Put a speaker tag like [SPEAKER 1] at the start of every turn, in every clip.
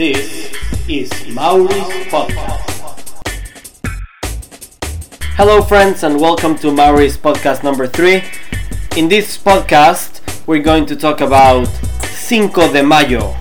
[SPEAKER 1] This is Mauri's Podcast. Hello, friends, and welcome to Mauri's Podcast number three. In this podcast, we're going to talk about Cinco de Mayo.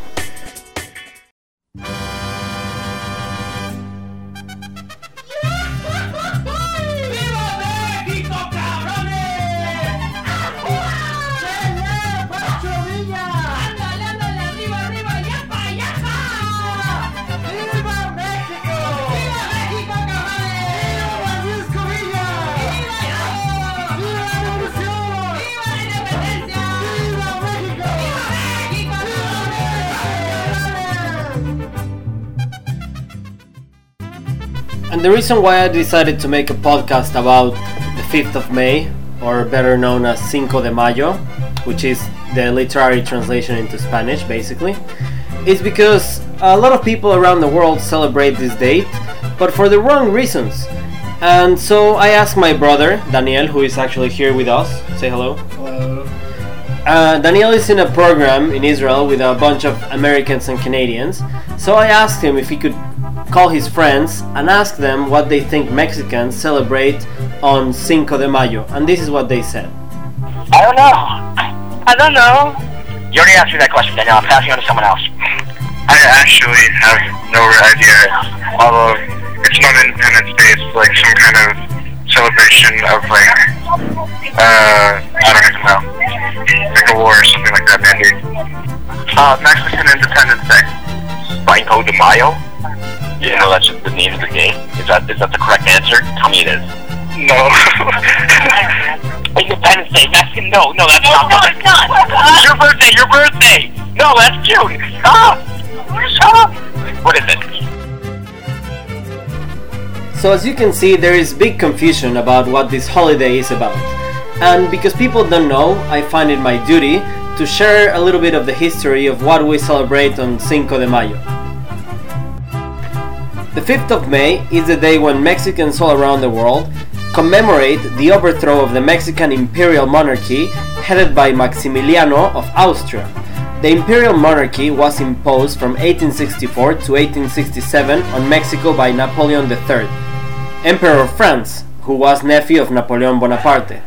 [SPEAKER 1] And the reason why I decided to make a podcast about the 5th of May, or better known as Cinco de Mayo, which is the literary translation into Spanish basically, is because a lot of people around the world celebrate this date, but for the wrong reasons. And so I asked my brother, Daniel, who is actually here with us. Say hello.
[SPEAKER 2] Hello.
[SPEAKER 1] Uh, Daniel is in a program in Israel with a bunch of Americans and Canadians. So I asked him if he could call his friends and ask them what they think Mexicans celebrate on Cinco de Mayo. And this is what they said.
[SPEAKER 3] I don't know. I don't know. You already asked me that question, Daniel. I'm passing on to someone else.
[SPEAKER 4] I actually have no idea. Although it's not Independence Day, it's like some kind of celebration of like, uh, I don't even know, like a war or something like that, maybe. Uh, Mexican Independence Day.
[SPEAKER 3] Cinco de Mayo? You know that's just the name of the day. Is that is that the correct answer? Tell me it is.
[SPEAKER 4] No.
[SPEAKER 3] Independence Day. Mexican? No, no, that's not. No, it's not. It's your birthday. Your birthday. No, that's June. Stop. Stop. What is it?
[SPEAKER 1] So as you can see, there is big confusion about what this holiday is about. And because people don't know, I find it my duty to share a little bit of the history of what we celebrate on Cinco de Mayo. The 5th of May is the day when Mexicans all around the world commemorate the overthrow of the Mexican imperial monarchy headed by Maximiliano of Austria. The imperial monarchy was imposed from 1864 to 1867 on Mexico by Napoleon III, Emperor of France, who was nephew of Napoleon Bonaparte.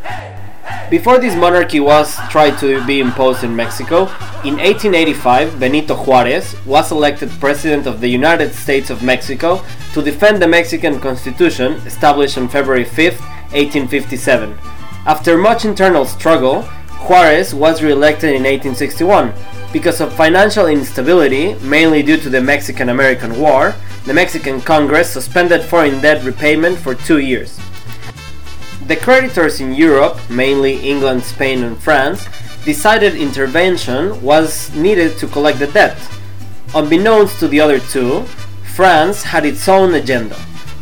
[SPEAKER 1] Before this monarchy was tried to be imposed in Mexico, in 1885 Benito Juarez was elected president of the United States of Mexico to defend the Mexican Constitution established on February 5, 1857. After much internal struggle, Juarez was re-elected in 1861. Because of financial instability, mainly due to the Mexican American War, the Mexican Congress suspended foreign debt repayment for two years. The creditors in Europe, mainly England, Spain, and France, decided intervention was needed to collect the debt. Unbeknownst to the other two, France had its own agenda.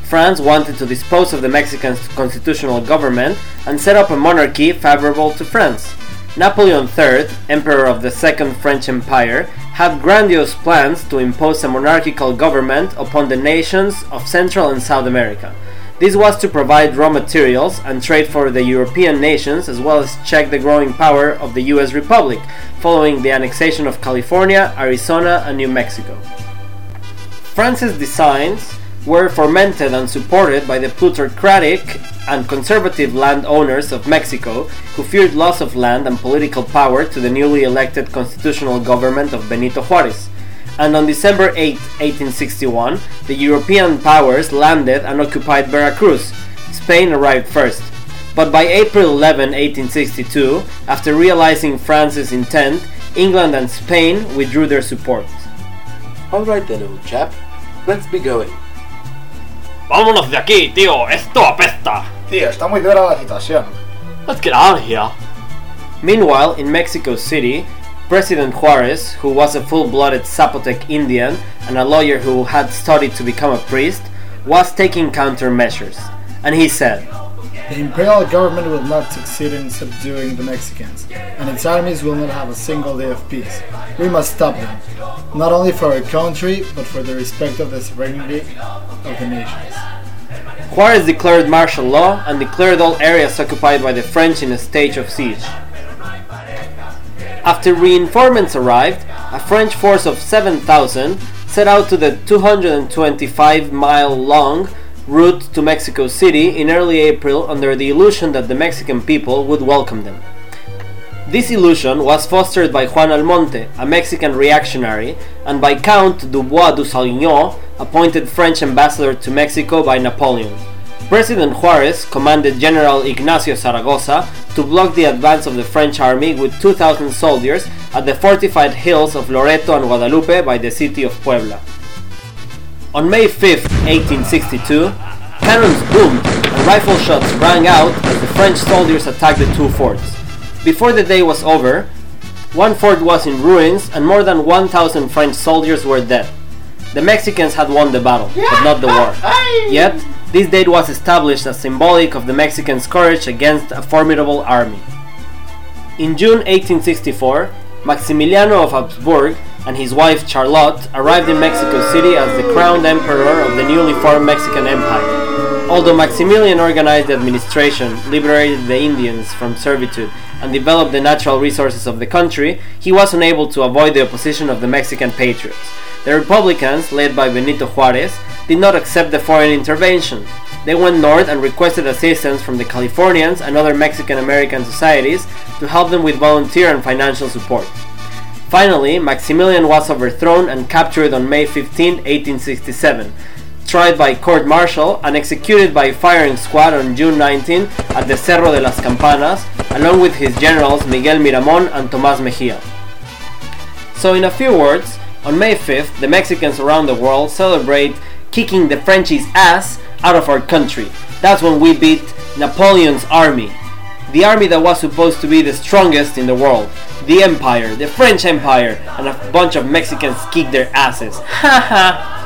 [SPEAKER 1] France wanted to dispose of the Mexican constitutional government and set up a monarchy favorable to France. Napoleon III, Emperor of the Second French Empire, had grandiose plans to impose a monarchical government upon the nations of Central and South America. This was to provide raw materials and trade for the European nations as well as check the growing power of the US Republic following the annexation of California, Arizona, and New Mexico. France's designs were fomented and supported by the plutocratic and conservative landowners of Mexico who feared loss of land and political power to the newly elected constitutional government of Benito Juarez. And on December 8, 1861, the European powers landed and occupied Veracruz. Spain arrived first. But by April 11, 1862, after realizing France's intent, England and Spain withdrew their support.
[SPEAKER 2] Alright then, old chap. Let's be going.
[SPEAKER 1] Vámonos de aquí, tío. Esto apesta.
[SPEAKER 5] Tío, está muy dura la situación.
[SPEAKER 1] Let's get out of here. Meanwhile, in Mexico City, President Juarez, who was a full blooded Zapotec Indian and a lawyer who had studied to become a priest, was taking countermeasures. And he said,
[SPEAKER 5] The imperial government will not succeed in subduing the Mexicans, and its armies will not have a single day of peace. We must stop them, not only for our country, but for the respect of the sovereignty of the nations.
[SPEAKER 1] Juarez declared martial law and declared all areas occupied by the French in a state of siege. After reinforcements arrived, a French force of 7,000 set out to the 225 mile long route to Mexico City in early April under the illusion that the Mexican people would welcome them. This illusion was fostered by Juan Almonte, a Mexican reactionary, and by Count Dubois du Salignon, appointed French ambassador to Mexico by Napoleon. President Juarez commanded General Ignacio Zaragoza to block the advance of the French army with 2,000 soldiers at the fortified hills of Loreto and Guadalupe by the city of Puebla. On May 5, 1862, cannons boomed and rifle shots rang out as the French soldiers attacked the two forts. Before the day was over, one fort was in ruins and more than 1,000 French soldiers were dead. The Mexicans had won the battle, but not the war. Yet, this date was established as symbolic of the Mexicans' courage against a formidable army. In June 1864, Maximiliano of Habsburg and his wife Charlotte arrived in Mexico City as the crowned emperor of the newly formed Mexican Empire. Although Maximilian organized the administration, liberated the Indians from servitude, and developed the natural resources of the country, he was unable to avoid the opposition of the Mexican patriots. The Republicans, led by Benito Juarez, did not accept the foreign intervention. They went north and requested assistance from the Californians and other Mexican American societies to help them with volunteer and financial support. Finally, Maximilian was overthrown and captured on May 15, 1867, tried by court martial and executed by firing squad on June 19 at the Cerro de las Campanas, along with his generals Miguel Miramon and Tomás Mejia. So, in a few words, on May 5th, the Mexicans around the world celebrate kicking the Frenchies' ass out of our country. That's when we beat Napoleon's army. The army that was supposed to be the strongest in the world. The Empire, the French Empire, and a bunch of Mexicans kicked their asses. Haha!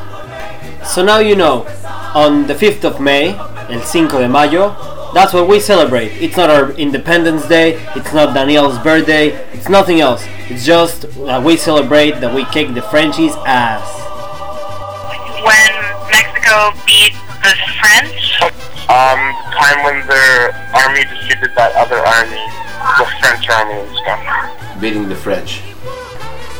[SPEAKER 1] So now you know, on the 5th of May, el 5 de mayo, that's what we celebrate. It's not our Independence Day, it's not Daniel's birthday, it's nothing else. It's just that we celebrate that we kick the Frenchies' ass.
[SPEAKER 3] When Mexico beat the French?
[SPEAKER 4] Um, time when their army defeated that other army, the French army and stuff.
[SPEAKER 2] Beating the French.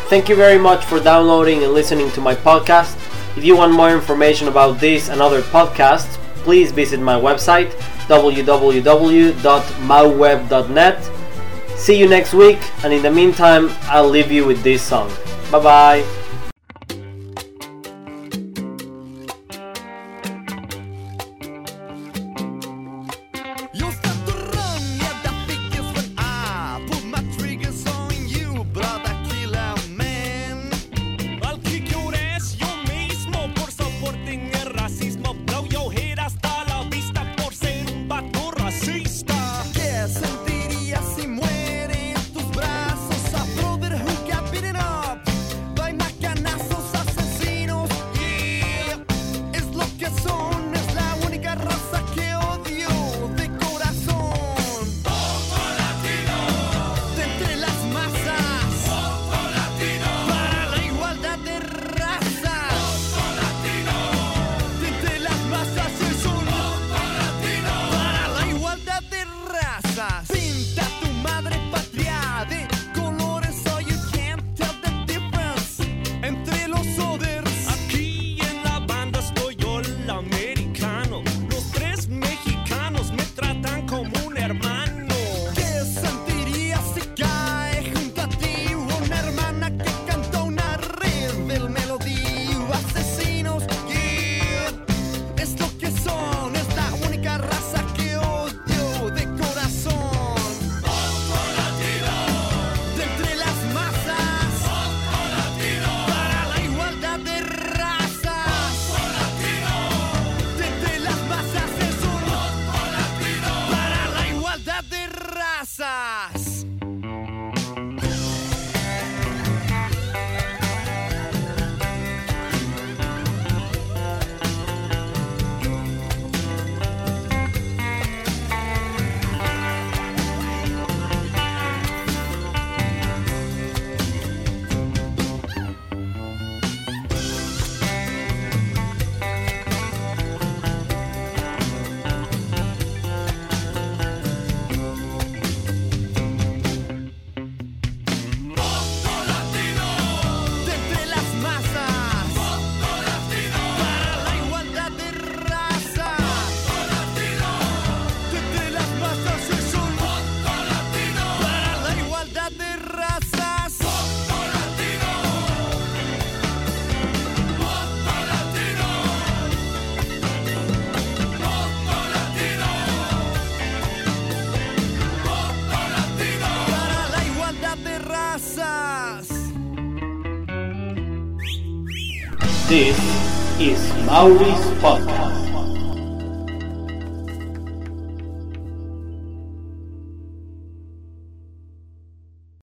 [SPEAKER 1] Thank you very much for downloading and listening to my podcast. If you want more information about this and other podcasts, please visit my website www.mauweb.net. See you next week, and in the meantime, I'll leave you with this song. Bye bye. This is Mauri's Podcast.